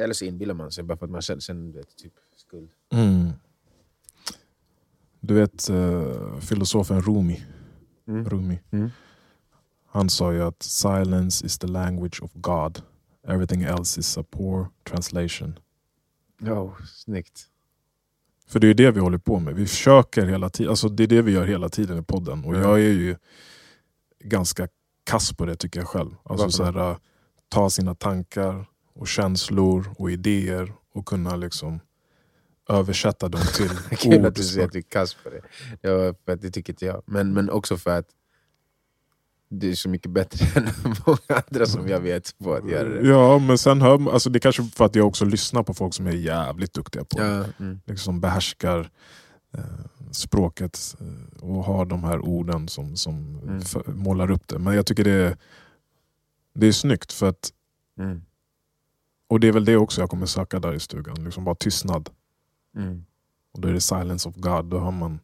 Eller så inbillar man sig bara för att man känner, känner vet, typ skuld. Mm. Du vet uh, filosofen Rumi. Mm. Rumi. Mm. Han sa ju att silence is the language of God. Everything else is a poor translation. Oh, snyggt. För det är ju det vi håller på med. Vi försöker hela tiden. Alltså det är det vi gör hela tiden i podden. Och jag är ju ganska kass på det tycker jag själv. Alltså Varför så här, äh, ta sina tankar och känslor och idéer och kunna liksom översätta dem till Kul att du säger att du är kass på det. Ja, för att det tycker inte jag. Men, men också för att du är så mycket bättre än många andra som jag vet på att göra det. Ja, men sen hör alltså det är kanske för att jag också lyssnar på folk som är jävligt duktiga på det. Ja, mm. liksom behärskar eh, språket eh, och har de här orden som, som Mm. f- målar upp det. Men jag tycker det är, det är snyggt, för att, Mm. Och det är väl det också jag kommer söka där i stugan. Liksom bara tystnad. Mm. Och då är det silence of God, då har man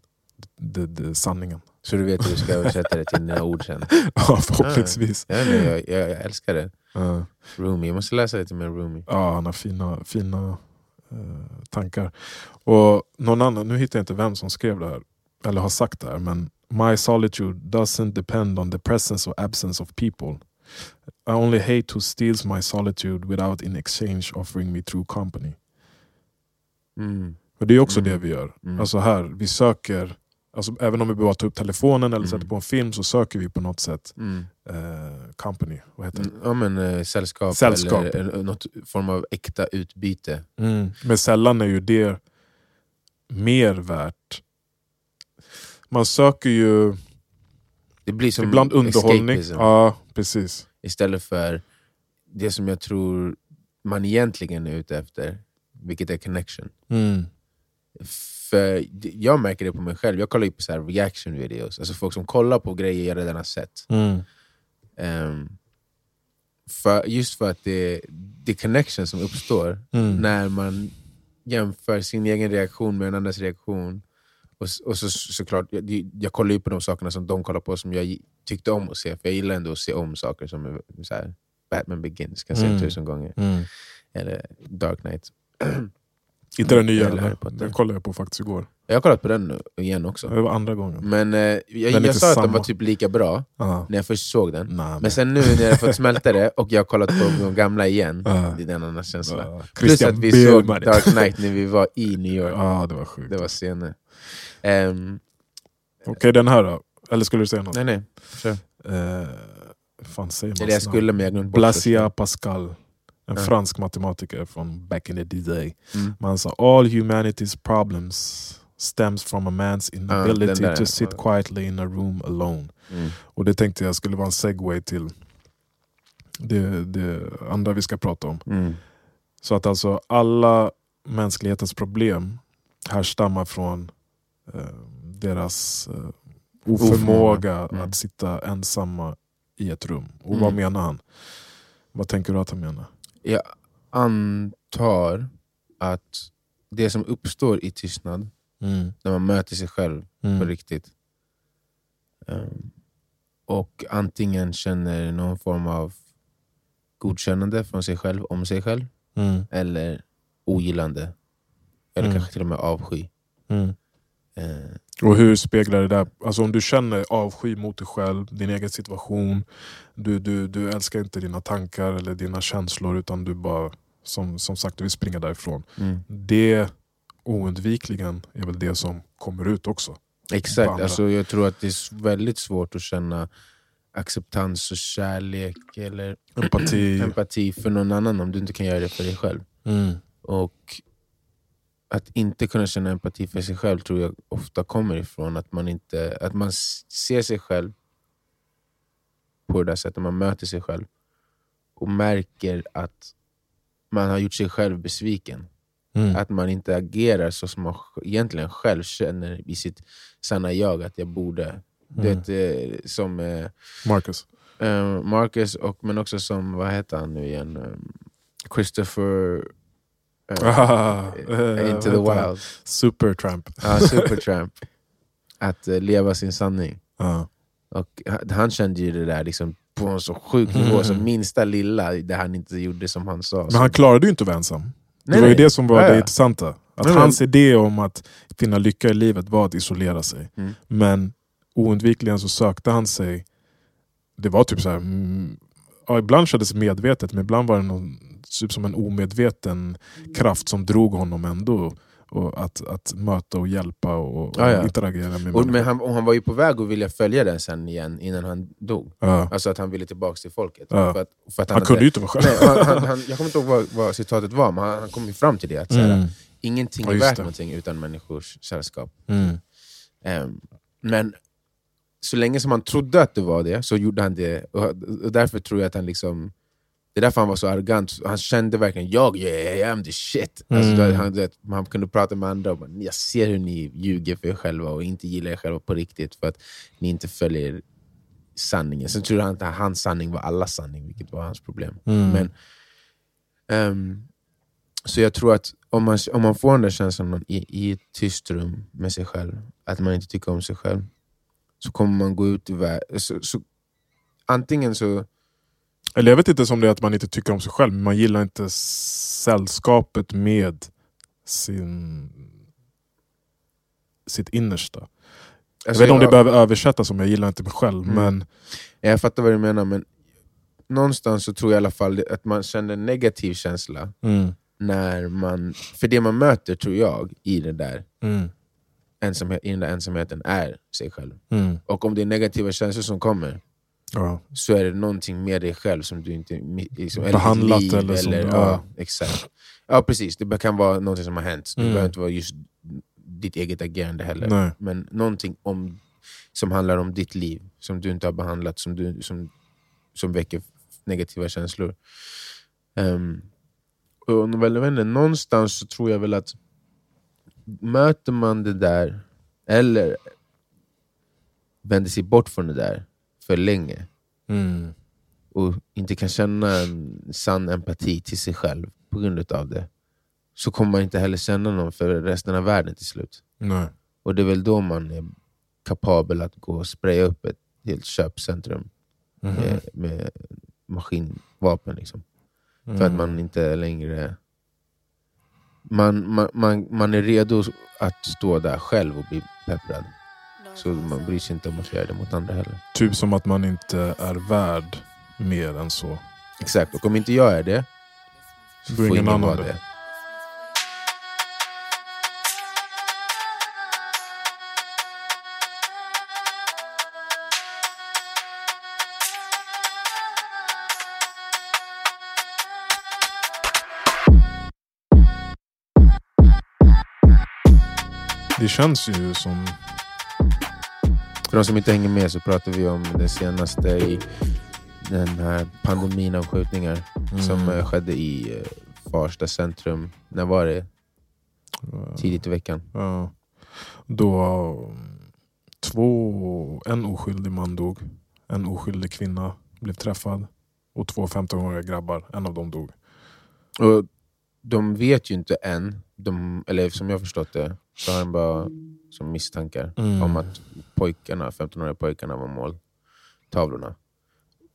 det, det, sanningen. Så du vet hur du ska översätta det till dina ord sen. Ja, förhoppningsvis. Ja, men jag, jag, jag älskar det. Ja. Rumi, jag måste läsa lite mer Rumi. Ja, han har fina, fina eh, tankar. Och någon annan, nu hittar jag inte vem som skrev det här, eller har sagt det här, men My solitude doesn't depend on the presence or absence of people. I only hate who steals my solitude without in exchange offering me true company. Mm. Och det är också Mm. det vi gör. Mm. Alltså här, vi söker, alltså även om vi bara tar upp telefonen eller Mm. sätter på en film så söker vi på något sätt Mm. eh, company. Vad heter det? Mm, Ja, men, eh, sällskap, Sällskap. eller, eller något form av äkta utbyte. Men sällan är ju det mer värt. Man söker ju Det blir som ibland underhållning. escapism Ja, precis. istället för det som jag tror man egentligen är ute efter, vilket är connection. Mm. För Jag märker det på mig själv, jag kollar ju på så här reaction videos, alltså folk som kollar på grejer jag redan har sett. Mm. Ehm, för, just för att det, det är connection som uppstår Mm. när man jämför sin egen reaktion med en annans reaktion. Och, och så, såklart, jag, jag kollar ju på de sakerna som de kollar på som jag tyckte om att se, för jag gillar ändå att se om saker som så här, Batman Begins, kan jag Mm. se tusen gånger. Mm. Eller Dark Knight. Inte den nya, Eller den kollade jag på faktiskt igår. Jag har kollat på den igen också. Det var andra gången. Men eh, jag, jag sa att den samma. var typ lika bra Ja. när jag först såg den. Nej, Men men- sen nu när jag fått smälta det och jag har kollat på de gamla igen, det är en annan känsla. Plus att vi såg. Dark Knight när vi var i New York. Ja, det var sjukt. Det var scener. Ehm, Okej, den här då? Eller skulle du säga något? nej nej. Eh, fan säger man jag skulle men jag glömde bort Blasia Pascal. En Ja. fransk matematiker från back in the day. Mm. Man sa all humanity's problems stems from a man's inability där. to sit quietly in a room alone. Mm. Och det tänkte jag skulle vara en segway till det, det andra vi ska prata om. Mm. Så att alltså alla mänsklighetens problem härstammar från deras eh, oförmåga. Mm. att sitta ensamma i ett rum. Och Mm. vad menar han? Vad tänker du att han menar? Jag antar att det som uppstår i tystnad, Mm. när man möter sig själv på Mm. riktigt, ehm, och antingen känner någon form av godkännande från sig själv om sig själv, Mm. eller ogillande, eller Mm. kanske till och med avsky. Eh, Och hur speglar det där? Alltså om du känner avsky mot dig själv, din egen situation, du, du, du älskar inte dina tankar eller dina känslor utan du bara, som, som sagt, du vill springa därifrån. mm. Det oundvikligen är väl det som kommer ut också. Exakt, alltså, jag tror att det är väldigt svårt att känna acceptans och kärlek eller Empati. empati för någon annan om du inte kan göra det för dig själv. Mm. Och att inte kunna känna empati för sig själv tror jag ofta kommer ifrån att man, inte, att man ser sig själv på det där sättet, man möter sig själv och märker att man har gjort sig själv besviken. Mm. Att man inte agerar så som man egentligen själv känner i sitt sanna jag att jag borde. Mm. vet, eh, som eh, Marcus. eh, Marcus, och, men också som, vad heter han nu igen? Eh, Christopher... eh, Into the? Wild. Supertramp. Ja, Supertramp. Att eh, leva sin sanning. Och han- kände ju det där liksom på en så sjuk nivå, så minsta lilla, det han inte gjorde som han sa. Men han klarade ju inte att vara ensam. Det Nej, var ju nej. det som var Ja, det intressanta. Att men- hans idé om att finna lycka i livet var att isolera sig. Mm. Men oundvikligen så sökte han sig, det var typ så här, mm, ja, ibland kändes det medvetet men ibland var det någon, typ som en omedveten kraft som drog honom ändå. Och att, att möta och hjälpa och, och Ja, ja. interagera med och, människor. men han, och han var ju på väg att vilja följa den sen igen innan han dog. ja. Alltså att han ville tillbaka till folket. Ja. För att, för att Han kunde ju inte vara själv. Nej, han, han, han, jag kommer inte ihåg vad, vad citatet var, men han, han kom ju fram till det. Att, Mm. Ingenting Ja, är värt det. någonting utan människors sällskap. Mm. Ehm, men så länge som han trodde att det var det, så gjorde han det. Och, och därför tror jag att han liksom... Det är därför han var så arrogant. Han kände verkligen jag, yeah, I am the shit. Alltså, Mm. han, han kunde prata med andra och bara, jag ser hur ni ljuger för er själva och inte gillar er själva på riktigt för att ni inte följer sanningen. Sen tror han att hans sanning var allas sanning, vilket var hans problem. Mm. Men, ehm, så jag tror att om man, om man får den där känslan i, i ett tyst rum med sig själv, att man inte tycker om sig själv, så kommer man gå ut i världen. Så, så, antingen så... Eller jag vet inte som det är att man inte tycker om sig själv, men man gillar inte sällskapet med sin, sitt innersta. Alltså, jag vet inte om det behöver översättas som jag gillar inte mig själv, Mm. men jag fattar vad du menar, men någonstans så tror jag i alla fall att man känner en negativ känsla mm, när man... För det man möter, tror jag, i, det där mm, ensamhet, i den där ensamheten är sig själv. mm, Och om det är negativa känslor som kommer, ja. så är det någonting med dig själv som du inte... Liksom, eller Behandlat liv, eller som- ja, ja. exakt. Ja precis, det kan vara någonting som har hänt. Det Mm. behöver inte vara just ditt eget agerande heller. Nej. Men någonting om, som handlar om ditt liv, som du inte har behandlat, som, du, som, som väcker negativa känslor. Um, och väl, inte, någonstans så tror jag väl att möter man det där, eller vänder sig bort från det där för länge, Mm, och inte kan känna en sann empati till sig själv på grund av det, så kommer man inte heller känna någon för resten av världen till slut. nej. Och det är väl då man är kapabel att gå och spraya upp ett helt köpcentrum Mhm. med, med maskinvapen. Liksom. Mm. För att man inte längre... Man, man, man, man är redo att stå där själv och bli pepprad. Så man bryr sig inte om att göra det mot andra heller. Typ som att man inte är värd mer än så. Exakt, och om inte jag är det, så får ingen annan vara det. det. Det känns ju som... För de som inte hänger med så pratar vi om det senaste i den här pandemin av skjutningar som Mm. eh, skedde i eh, Farsta centrum. När var det? Tidigt i veckan. Ja. Då två, en oskyldig man dog. En oskyldig kvinna blev träffad. Och två 15-åriga grabbar. En av dem dog. Och de vet ju inte än, de, eller som jag förstått det, så har de bara som misstankar Mm. om att pojkarna, 15-åriga pojkarna var måltavlorna.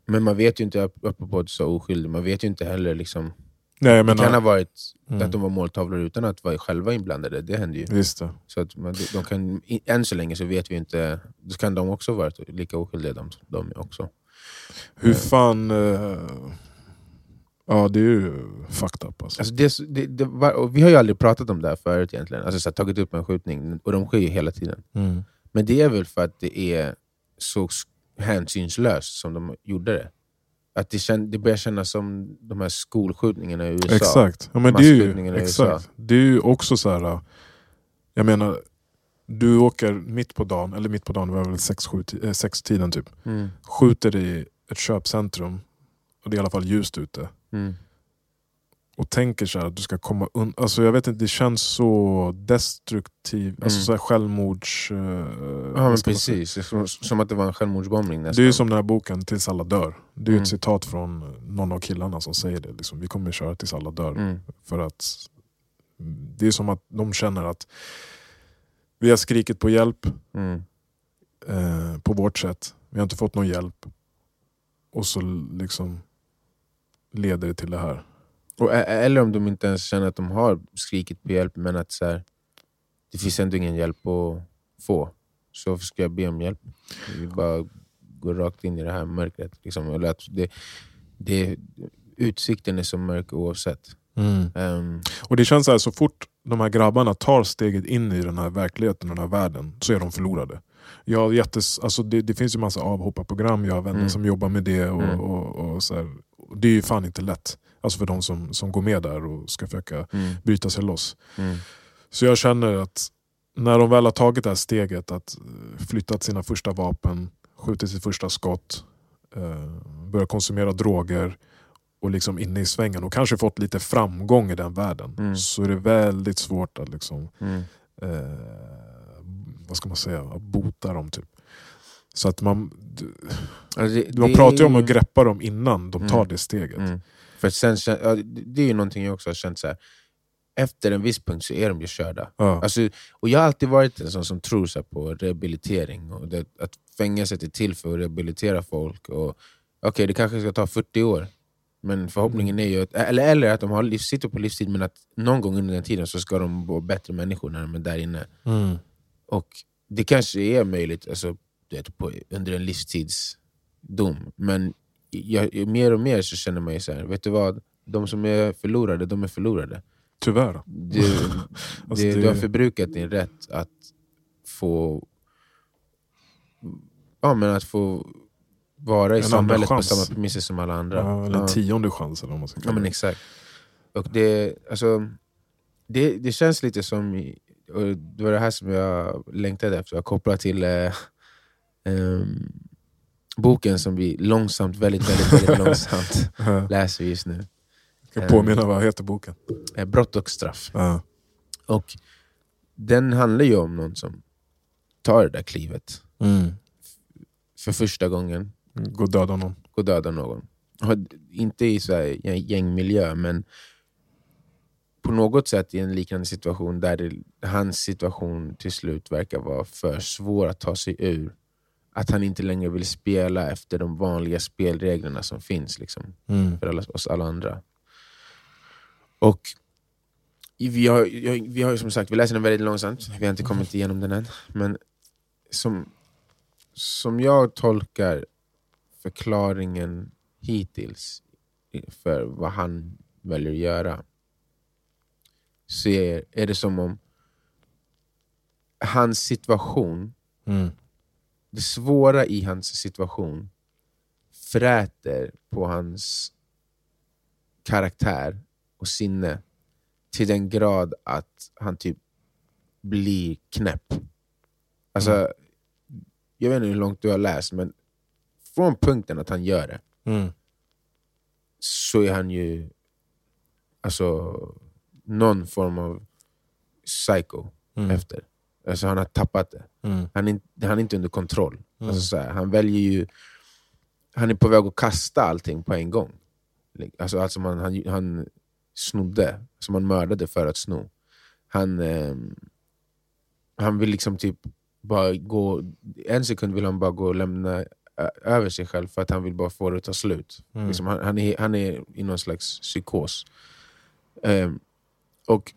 Men man vet ju inte, apropå att du sa oskyldig, man vet ju inte heller liksom, Nej, jag Det kan ha menar... varit Mm. att de var måltavlor utan att vara själva inblandade, det händer ju. Just det. Så att man, de kan, än så länge så vet vi inte, då kan de också vara lika oskyldiga de, de också. Hur fan... eh, ja, det är ju fucked up alltså. Alltså det, det, det var, vi har ju aldrig pratat om det här förut egentligen, alltså så här, tagit upp en skjutning, och de sker ju hela tiden. Mm. Men det är väl för att det är så hänsynslöst som de gjorde det. Att det, kän, det börjar kännas som de här skolskjutningarna i USA. Exakt. Ja, men det, är ju, exakt. det är ju också så här. Jag menar, du åker mitt på dagen, eller mitt på dagen, det var väl sex, sju, eh, sex tiden typ. Mm. Skjuter i ett köpcentrum, och det är i alla fall ljust ute. Mm. Och tänker så här att du ska komma undan. Alltså jag vet inte, det känns så destruktivt. Alltså Mm. så här självmords... eh, Ja precis, som, som att det var en självmordsbombning nästan. Det är ju som den här boken Tills alla dör. Det är Mm. ett citat från någon av killarna som säger det. Liksom, vi kommer köra tills alla dör. mm. För att det är som att de känner att vi har skrikit på hjälp Mm. eh, på vårt sätt. Vi har inte fått någon hjälp. och så liksom leder det till det här. Och, eller om de inte ens känner att de har skrikit på hjälp, men att så här, det finns ändå ingen hjälp att få. Så varför ska jag be om hjälp? Vi bara går rakt in i det här mörkret. Liksom. Eller att det, det, utsikten är så mörk oavsett. Ehm, Och det känns så här, så fort de här grabbarna tar steget in i den här verkligheten, den här världen, så är de förlorade. Jag jättes, alltså det, det finns ju massa avhopparprogram, jag har vänner Mm. som jobbar med det. Och, Mm. och, och så här, det är ju fan inte lätt. Alltså för de som, som går med där och ska försöka mm, bryta sig loss. mm, Så jag känner att när de väl har tagit det här steget, att flyttat sina första vapen, skjutit sitt första skott, eh, börjat konsumera droger och liksom inne i svängen och kanske fått lite framgång i den världen. Mm. Så är det väldigt svårt att liksom, mm, eh, vad ska man säga, bota dem. Typ. Så att man, Alltså det- man det pratar ju om att greppa dem innan de tar Mm. det steget. Mm. För sen, det är ju någonting jag också har känt, så här. efter en viss punkt så är de ju körda. Ja. Alltså, och jag har alltid varit en sån som tror så på rehabilitering, och det, att fängelset är till för att rehabilitera folk. Och Okej, det kanske ska ta 40 år, men förhoppningen är ju att, eller, eller att de har liv, sitter på livstid, men att någon gång under den tiden så ska de vara bättre människor när de är där inne. Mm. Och det kanske är möjligt alltså, du vet, på, under en livstidsdom, men jag, mer och mer så känner man ju så här, vet du vad? De som är förlorade, de är förlorade. Tyvärr. Du, Alltså det, det- du har förbrukat din rätt att få ja, men att få vara i En samhället på samma premisser som alla andra. Ja, eller en Ja. tionde chans eller vad man ska Ja kalla men det. exakt. Och det, alltså, det, det känns lite som, och det var det här som jag längtade efter, att koppla till eh, ehm, boken som vi långsamt, väldigt, väldigt, väldigt långsamt läser just nu. Jag kan påminna, vad heter boken? Eh, Brott och straff. Ja. Och den handlar ju om någon som tar det där klivet för första gången, Gå och döda någon. och dödar någon. Inte i så här gängmiljö, men på något sätt i en liknande situation där det, hans situation till slut verkar vara för svår att ta sig ur. Att han inte längre vill spela efter de vanliga spelreglerna som finns liksom, för alla, oss alla andra. Och vi har, vi har som sagt, vi läser den väldigt långsamt, vi har inte kommit igenom den än. Men som, som jag tolkar förklaringen hittills för vad han väljer att göra så är, är det som om hans situation, Mm. Det svåra i hans situation fräter på hans karaktär och sinne till den grad att han typ blir knäpp. Alltså, Jag vet inte hur långt du har läst, men från punkten att han gör det Mm. så är han ju alltså, någon form av psycho Mm. efter. Alltså, han har tappat det. Mm. Han är, inte- han är inte under kontroll. Mm. Alltså, så här, han väljer ju... Han är på väg att kasta allting på en gång. Alltså, alltså man, han, han snodde, som han mördade för att sno. Han, ehm, han vill liksom typ bara gå... En sekund vill han bara gå och lämna över sig själv för att han vill bara få det att ta slut. Mm. Liksom, han, han, är, han är i någon slags psykos. Ehm, och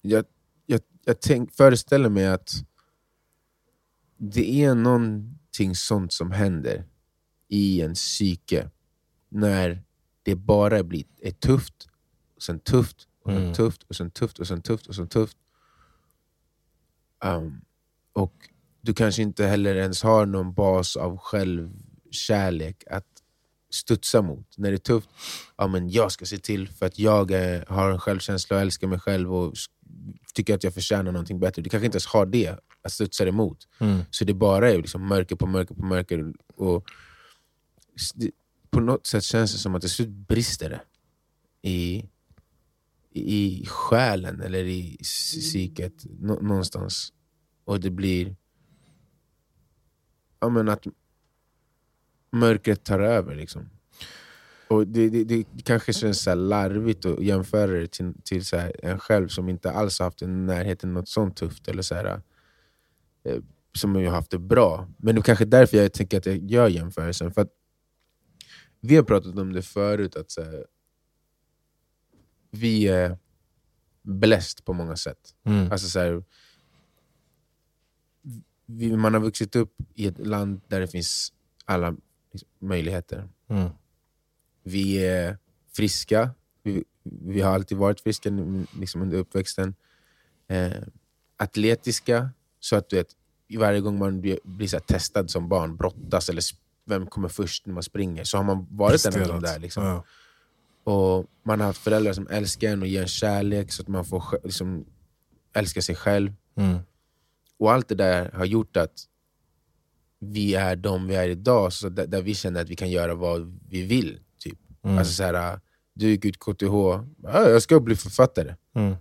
jag, jag, tänk, föreställer mig att det är någonting sånt som händer i en psyke när det bara blir är tufft, och sen tufft, och sen Mm. tufft, och sen tufft, och sen tufft, och sen tufft. Um, och du kanske inte heller ens har någon bas av självkärlek att studsa mot. När det är tufft, ja, men jag ska se till för att jag eh, har en självkänsla och älskar mig själv och tycker att jag förtjänar någonting bättre. Du kanske inte ens har det att studsa emot. Mm. Så det bara är liksom mörker på mörker på mörker. Och det, på något sätt känns det som att till slut brister det i, i själen eller i psyket nå, någonstans. Och det blir ja, men att mörkret tar över. Liksom. Och det, det, det kanske känns så larvigt att jämföra det till, till så en själv som inte alls haft en närhet till något sånt tufft. Eller så här, eh, som har haft det bra. Men det är kanske därför jag tänker att jag gör jämförelsen. För vi har pratat om det förut, att så här, vi är blessed på många sätt. Mm. Alltså så här, vi, man har vuxit upp i ett land där det finns alla möjligheter. Mm. Vi är friska, vi, vi har alltid varit friska liksom under uppväxten. Eh, atletiska, så att du vet, varje gång man blir, blir så testad som barn, brottas eller vem kommer först när man springer, så har man varit en av de Presterat. där. Liksom. Ja. Och Man har haft föräldrar som älskar en och ger en kärlek så att man får liksom, älska sig själv. Mm. Och allt det där har gjort att vi är de vi är idag, så där, där vi känner att vi kan göra vad vi vill. Mm. Alltså så här, du gick ut KTH, ja, jag ska bli författare. Mm.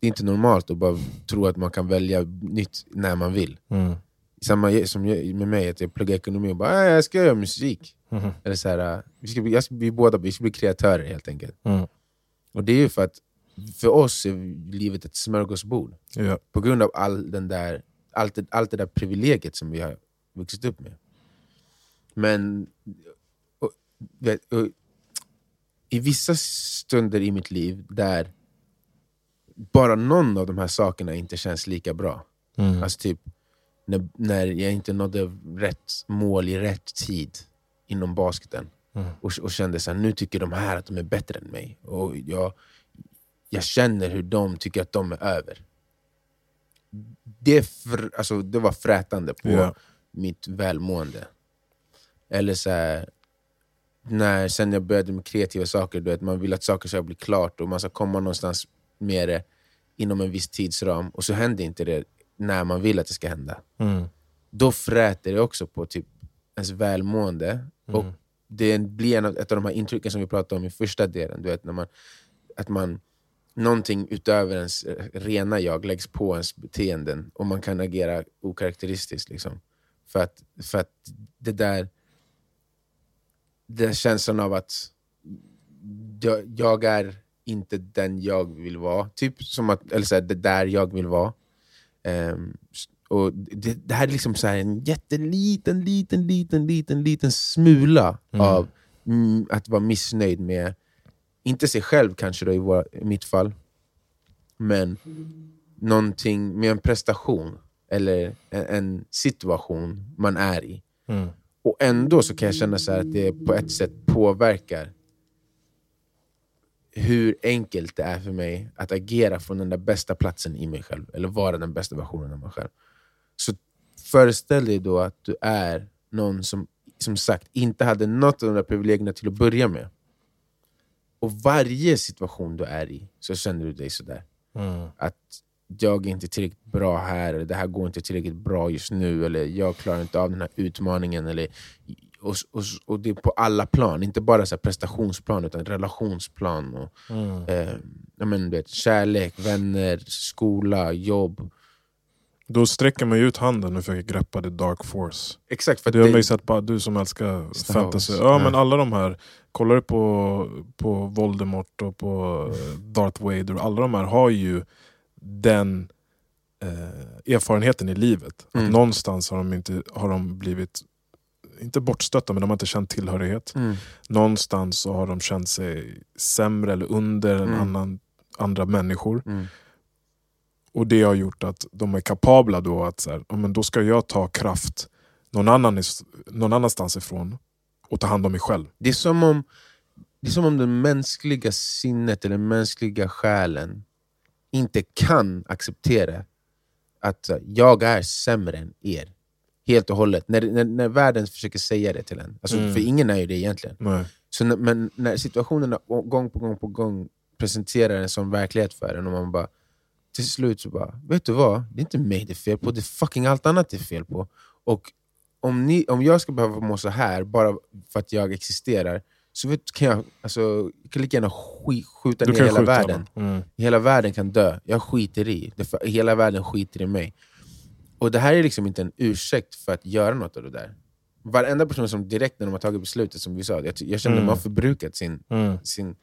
Det är inte normalt att bara tro att man kan välja nytt när man vill. Mm. Samma som jag- med mig, att jag pluggar ekonomi och bara "Ah, jag ska göra musik. Mhm. Eller så här, vi, ska bli, jag ska, vi båda vi ska bli kreatörer helt enkelt. Mm. Och det är ju för att för oss är livet ett smörgåsbord. Ja. På grund av all den där, allt, allt det där privilegiet som vi har vuxit upp med. Men vet, i vissa stunder i mitt liv där bara någon av de här sakerna inte känns lika bra. Mm. Alltså typ när, när jag inte nådde rätt mål i rätt tid inom basketen. Mm. Och, och kände så här, nu tycker de här att de är bättre än mig. Och jag, jag känner hur de tycker att de är över. Det, fr, alltså, det var frätande på Ja. mitt välmående. Eller så här, när sen jag började med kreativa saker, du vet, man vill att saker ska bli klart och man ska komma någonstans med det inom en viss tidsram och så händer inte det när man vill att det ska hända. Mm. Då fräter det också på typ ens välmående. Och det blir en av, ett av de här intrycken som vi pratade om i första delen. Du vet, när man, att man, någonting utöver ens rena jag läggs på ens beteenden och man kan agera okaraktäristiskt. Liksom. För, att, för att det där den känslan av att jag, jag är inte den jag vill vara. Typ som att, eller så här, det där jag vill vara. S- och det, det här är liksom så här en jätteliten, liten, liten, liten, liten smula av mm, att vara missnöjd med, inte sig själv kanske då i, våra, i mitt fall, men någonting med en prestation eller en, en situation man är i. Mm. Och ändå så kan jag känna så här att det på ett sätt påverkar hur enkelt det är för mig att agera från den där bästa platsen i mig själv, eller vara den bästa versionen av mig själv. Så föreställ dig då att du är någon som som sagt inte hade något av de där privilegierna till att börja med. Och varje situation du är i så känner du dig sådär. Mm. Att jag är inte tillräckligt bra här, eller det här går inte tillräckligt bra just nu, eller jag klarar inte av den här utmaningen. Eller, och, och, och det är på alla plan, inte bara så prestationsplan utan relationsplan. Och, Mm. eh, men, du vet, kärlek, vänner, skola, jobb. Då sträcker man ju ut handen och försöker greppa the dark force. Exakt, för Det har det- ju sett bara du som älskar Star fantasy. Ja, Ja. men alla de här, kollar du på, på Voldemort och på Darth Vader, alla de här har ju den eh, erfarenheten i livet. Att Mm. någonstans har de, inte, har de blivit, inte bortstötta, men de har inte känt tillhörighet. Mm. Någonstans så har de känt sig sämre eller under än Mm. annan, andra människor. Mm. Och det har gjort att de är kapabla då att så här, ja, men då ska jag ta kraft någon, annan, is- någon annanstans ifrån och ta hand om mig själv. Det är som om det är som om det mänskliga sinnet eller den mänskliga själen inte kan acceptera att jag är sämre än er. Helt och hållet. När, när, när världen försöker säga det till en. Alltså, Mm. För ingen är ju det egentligen. Nej. Så när, men när situationerna gång på gång på gång presenterar en sån verklighet för en och man bara till slut så bara, vet du vad? Det är inte mig det är fel på, det är fucking allt annat det är fel på. Och om, ni, om jag ska behöva må så här bara för att jag existerar, så vet, kan jag, alltså, jag kan lika gärna sk, skjuta Du ner hela världen. Mm. Hela världen kan dö, jag skiter i. För- hela världen skiter i mig. Och det här är liksom inte en ursäkt för att göra något av det där. Varenda person som direkt när de har tagit beslutet, som vi sa, jag, jag känner att Mm. man har förbrukat sin, Mm. sin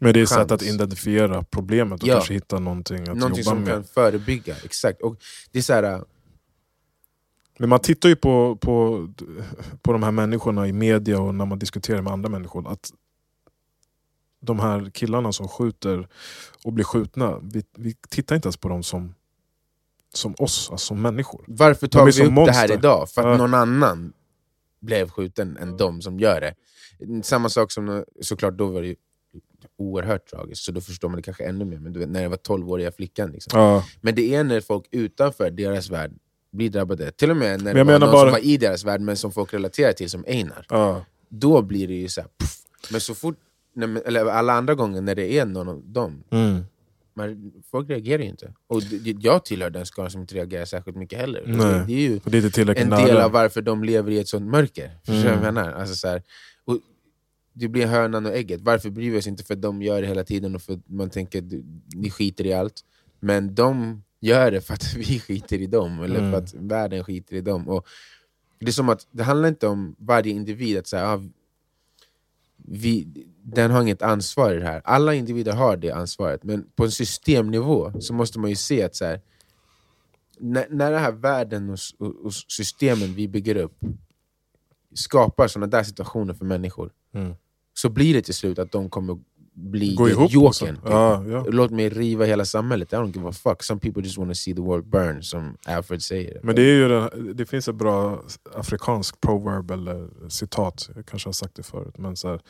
Men det är ett sätt att identifiera problemet och Ja. kanske hitta någonting att någonting jobba som med. kan förebygga. Exakt. Och det är så här, Men man tittar ju på, på, på de här människorna i media och när man diskuterar med andra människor. Att de här killarna som skjuter och blir skjutna, vi, vi tittar inte ens på dem som, som oss, alltså som människor. Varför tar vi upp det här monster. idag? För att Ja. någon annan blev skjuten än de som gör det. Samma sak som såklart, då var det ju oerhört tragiskt, så då förstår man det kanske ännu mer. Men du vet, när det var 12-åriga flickan. Liksom. Ja, Men det är när folk utanför deras värld blir drabbade. Till och med när jag det var någon bara- som var i deras värld, men som folk relaterar till, som Einar. ja. Då blir det ju så här. Men så fort, men- eller alla andra gånger när det är någon av dem, Mm. man, folk reagerar ju inte. Och jag tillhör den skaran som inte reagerar särskilt mycket heller. Nej. Det, är ju det är inte en del av varför de lever i ett sånt mörker. Vad jag Mm. menar? Alltså så här, och det blir hönan och ägget. Varför bryr vi oss inte för att de gör det hela tiden och för man tänker att ni skiter i allt. Men de gör det för att vi skiter i dem, eller Mm. för att världen skiter i dem. Och det är som att det handlar inte om varje individ, att säga, ah, vi, den har inget ansvar i det här. Alla individer har det ansvaret, men på en systemnivå så måste man ju se att så här, när, när den här världen och, och, och systemen vi bygger upp skapar sådana där situationer för människor, Mm. så blir det till slut att de kommer bli Gå ihop. jokern. också. Ja, ja. Låt mig riva hela samhället, I don't give a fuck. Some people just want to see the world burn, som Alfred säger. Men det, är ju den, det finns ett bra afrikansk proverb eller citat, jag kanske har sagt det förut. Men så här,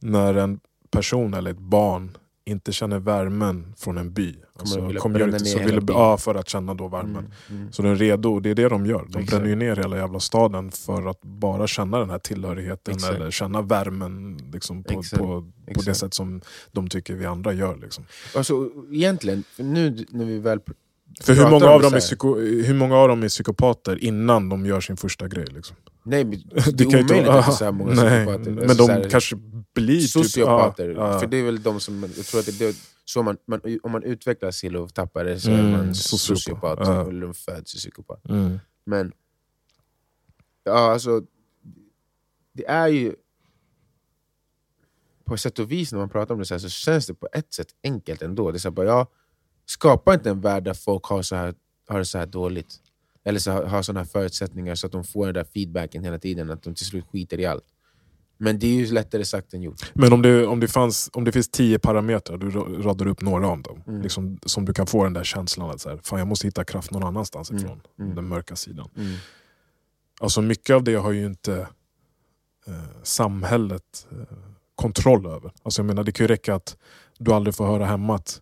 när en person eller ett barn inte känner värmen från en by, alltså vilja community, hela vill, ja, för att känna då värmen. Mm, mm. Så de är redo, och det är det de gör. De Exakt. bränner ju ner hela jävla staden för att bara känna den här tillhörigheten Exakt. eller känna värmen liksom, på, Exakt. på, på det sätt som de tycker vi andra gör. Liksom. Alltså, egentligen, nu när vi väl... För hur många, av dem är psyko, hur många av dem är psykopater innan de gör sin första grej? Liksom? Nej, men det är inte- omöjligt att det är så här många nej, psykopater. Men Alltså, de här, kanske blir Sociopater, Typ, ja. för det är väl de som, jag tror att det är så man, man, om man utvecklas till att tappa det så Mm, är man sociopat. sociopat, Ja. eller de föds psykopat. Mm. Men, ja alltså, det är ju, på sätt och vis när man pratar om det så, här, så känns det på ett sätt enkelt ändå. Det är så här, bara, ja, skapa inte en värld där folk har, så här, har det så här dåligt. Eller så har, har sådana förutsättningar så att de får den där feedbacken hela tiden, att de till slut skiter i allt. Men det är ju lättare sagt än gjort. Men om det, om, det fanns, om det finns tio parametrar, du ra- radar upp några av dem, Mm. liksom, som du kan få den där känslan att så här, fan, jag måste hitta kraft någon annanstans Mm, ifrån, mm. den mörka sidan. Mm. Alltså mycket av det har ju inte eh, samhället eh, kontroll över. Alltså jag menar, det kan ju räcka att du aldrig får höra hemma att,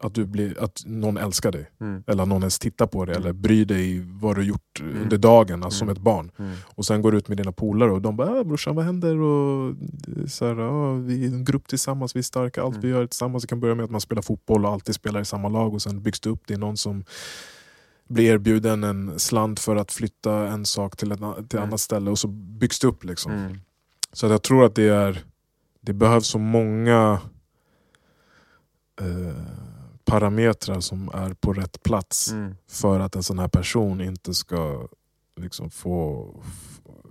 att, du blir, att någon älskar dig. Mm. Eller att någon ens tittar på dig Mm. eller bryr dig vad du gjort Mm. under dagen, alltså Mm. som ett barn. Mm. Och sen går du ut med dina polare och de bara ah, “brorsan vad händer?” och så här, ah, “Vi är en grupp tillsammans, vi är starka, allt Mm. vi gör tillsammans”. Det kan börja med att man spelar fotboll och alltid spelar i samma lag och sen byggs det upp. Det är någon som blir erbjuden en slant för att flytta en sak till ett, till annat ställe och så byggs det upp. Liksom. Så att jag tror att det är det behövs så många eh, parametrar som är på rätt plats Mm. för att en sån här person inte ska liksom få,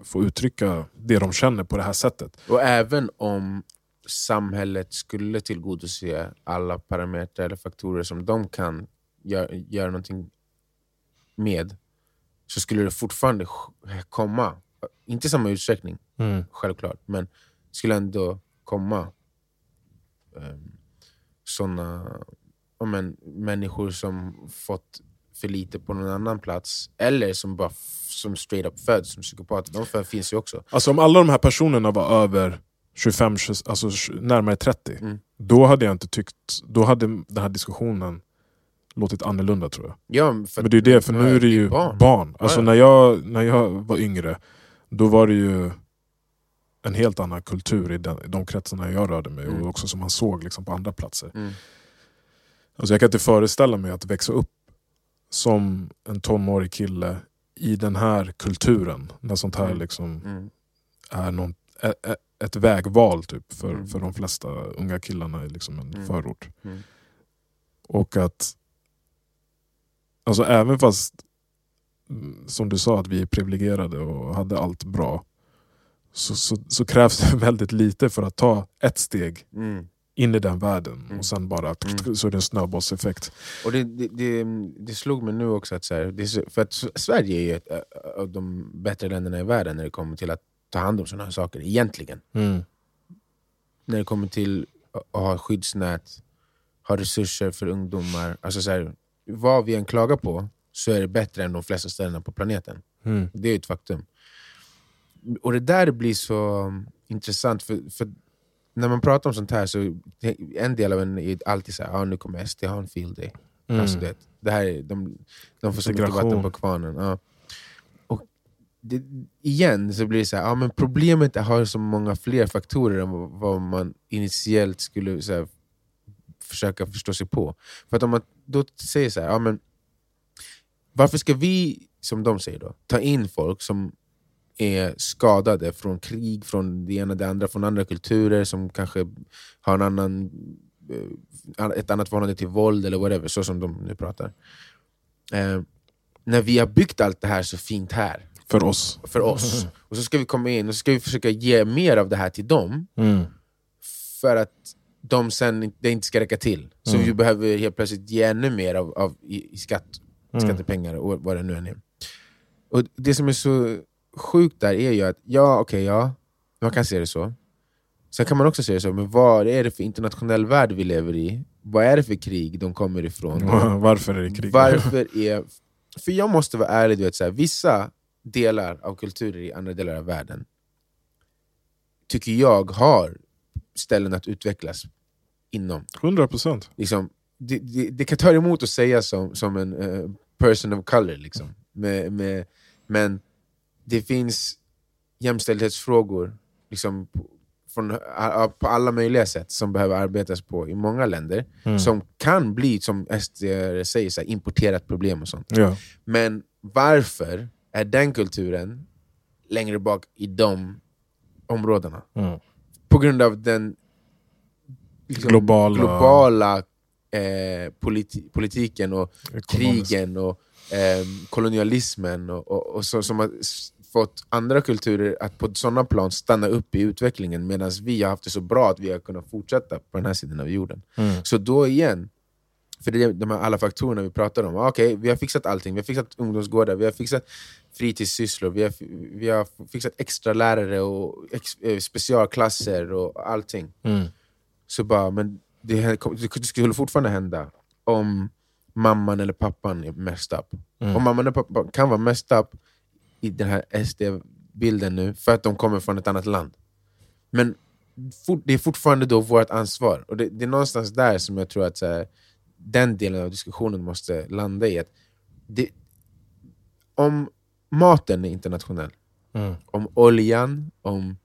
få uttrycka det de känner på det här sättet. Och även om samhället skulle tillgodose alla parametrar eller faktorer som de kan gör, göra någonting med, så skulle det fortfarande komma, inte i samma utsträckning självklart, men skulle ändå komma um, såna men, människor som fått för lite på någon annan plats, eller som bara som straight up föds som psykopater. De finns ju också. Alltså om alla de här personerna var över 25, 20, alltså närmare 30, Mm. då hade jag inte tyckt, då hade den här diskussionen låtit annorlunda tror jag. Ja, för Men det är det, för nu är det ju barn. barn. Alltså Ja, ja. när jag, när jag var yngre, då var det ju en helt annan kultur i den, de kretsarna jag rörde mig Mm. och också som man såg liksom på andra platser. Mm. Alltså jag kan inte föreställa mig att växa upp som en tonårig kille i den här kulturen. När sånt här Mm. liksom Mm. är någon, ä, ä, ett vägval typ för, Mm. för de flesta unga killarna i liksom en Mm. förort. Mm. Och att, alltså även fast, mm, som du sa, att vi är privilegierade och hade allt bra, så, så, så krävs det väldigt lite för att ta ett steg. In i den världen Mm. och sen bara Mm. så är det en snöbollseffekt. Och det, det, det, det slog mig nu också att, så här, så, för att Sverige är ju ett av de bättre länderna i världen när det kommer till att ta hand om sådana här saker, egentligen. När det kommer till att ha skyddsnät, ha resurser för ungdomar. Alltså så här, vad vi än klagar på så är det bättre än de flesta ställena på planeten. Mm. Det är ett faktum. Och det där blir så um, intressant, för, för när man pratar om sånt här så en del av en är alltid så här, ah, nu kommer SD ha en field day. Mm. Alltså det, det här, är- de, de får så mycket vatten på kvarnen. Ja. Och det, igen så blir det så här, ja, men problemet har så många fler faktorer än vad- man initiellt skulle så här, försöka förstå sig på. För att om man då säger så här, ja, men varför ska vi, som de säger då, ta in folk som är skadade från krig, från det ena och det andra, från andra kulturer som kanske har en annan, eh, ett annat förhållande till våld eller whatever, så som de nu pratar. Eh, när vi har byggt allt det här så fint här, För oss. för oss, och så ska vi komma in och så ska vi försöka ge mer av det här till dem, Mm. för att de sen inte- det inte ska räcka till. Så Mm. vi behöver helt plötsligt ge ännu mer av, av i, i skatt, Mm. skattepengar och vad det nu än är. Och det som är så sjukt där är ju att, ja okej, ja, man kan se det så. Sen kan man också se det så, men vad är det för internationell värld vi lever i? Vad är det för krig de kommer ifrån? Varför är det krig? Varför är... För jag måste vara ärlig, du vet, så här, vissa delar av kulturer i andra delar av världen tycker jag har ställen att utvecklas inom. 100 procent. Liksom, det, det, det kan ta emot att säga som, som en eh, person of color, liksom. med, med, men det finns jämställdhetsfrågor liksom, på, från, på alla möjliga sätt som behöver arbetas på i många länder, Mm. som kan bli, som SD säger, så här, importerat problem och sånt. Ja. Men varför är den kulturen längre bak i de områdena? Mm. På grund av den liksom, Globala- globala eh, politi politiken och Ekonomiskt. krigen och eh, kolonialismen och, och, och så, som fått andra kulturer att på sådana plan stanna upp i utvecklingen medan vi har haft det så bra att vi har kunnat fortsätta på den här sidan av jorden. Mm. Så då igen, för det är de här alla faktorerna vi pratar om. Ah, Okej, vi har fixat allting. Vi har fixat ungdomsgårdar, vi har fixat fritidssysslor, vi har, vi har fixat extra lärare och ex, eh, specialklasser och allting. Mm. Så bara, men det, det skulle fortfarande hända om mamman eller pappan är messed up. Mm. Och mamman och pappan kan vara messed up i den här SD-bilden nu för att de kommer från ett annat land. Men fort, det är fortfarande då vårt ansvar. Och det, det är någonstans där som jag tror att här, den delen av diskussionen måste landa i. att det, Om maten är internationell, Mm. om oljan, om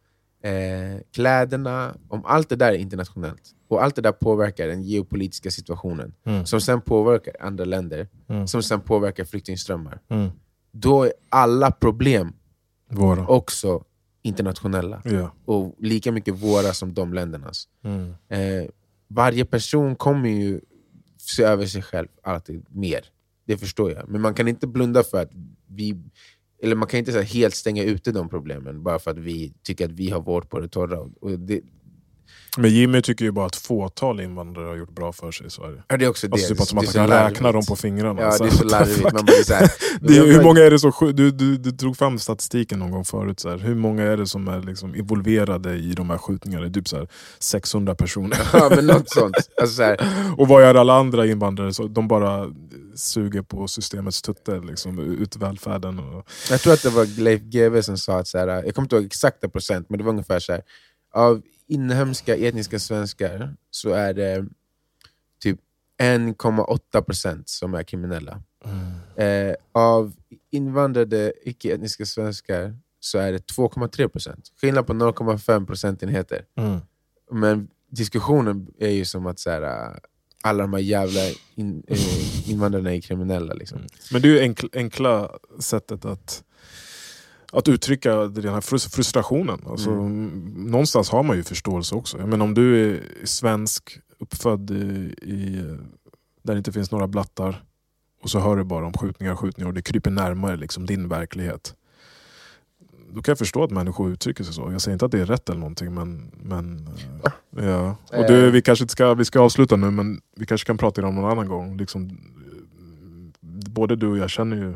eh, kläderna, om allt det där är internationellt. Och allt det där påverkar den geopolitiska situationen, Mm. som sen påverkar andra länder, Mm. som sen påverkar flyktingströmmar. Mm. Då är alla problem Våra. också internationella. Ja. Och lika mycket våra som de ländernas. Mm. Eh, varje person kommer ju se över sig själv alltid mer. Det förstår jag. Men man kan inte blunda för att vi... Eller man kan inte så helt stänga ute de problemen bara för att vi tycker att vi har vårt på det torra. Och det, Men Jimmy tycker ju bara att fåtal invandrare har gjort bra för sig i Sverige. ja, det är också det. Alltså typ att som att det man är kan räkna dem på fingrarna. Ja, det är så larvigt. Man blir så här, Det är, hur många är det som du, du, du drog fram statistiken någon gång förut. Så här. Hur många är det som är liksom involverade i de här skjutningarna? Typ så här 600 personer. ja, men något sånt. Alltså, så Och vad gör alla andra invandrare? Så de bara suger på systemets tutte, liksom, ut välfärden. Och, Jag tror att det var Leif GW som sa att, så här, jag kommer inte ihåg exakta procent, men det var ungefär så här. Av inhemska etniska svenskar så är det typ 1,8 procent som är kriminella. Eh, av invandrade icke-etniska svenskar så är det 2,3 procent. Skillnad på 0,5 procentenheter. Mm. Men diskussionen är ju som att så här, alla de här jävla in, eh, invandrarna är kriminella. Liksom. Men det är ju enkla, enkla sättet att, att uttrycka den här frus- frustrationen. Alltså, Mm. Någonstans har man ju förståelse också. Men om du är svensk, uppfödd i, i, där det inte finns några blattar och så hör du bara om skjutningar och skjutningar och det kryper närmare liksom, din verklighet. Då kan jag förstå att människor uttrycker sig så. Jag säger inte att det är rätt eller någonting men, men eh, Ja. Och du, vi kanske inte ska, vi ska avsluta nu men vi kanske kan prata om någon annan gång. Liksom, både du och jag känner ju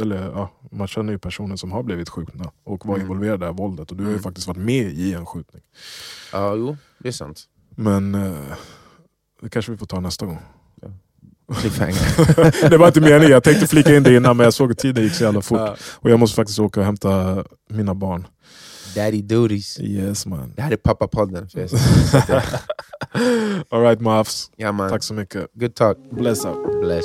eller ja, man känner ju personer som har blivit skjutna och var Mm. involverade i det här våldet. Och du har ju Mm. faktiskt varit med i en skjutning. Ja, jo, det är sant. Men eh, det kanske vi får ta nästa gång. Det var inte meningen, jag tänkte flika in det innan men jag såg att tiden gick så jävla fort. Ja. Och jag måste faktiskt åka och hämta mina barn. Daddy duties. Yes man. Det här är pappa-podden förresten. Alright Mavs, ja man, tack så mycket. good talk. Bless up. Bless.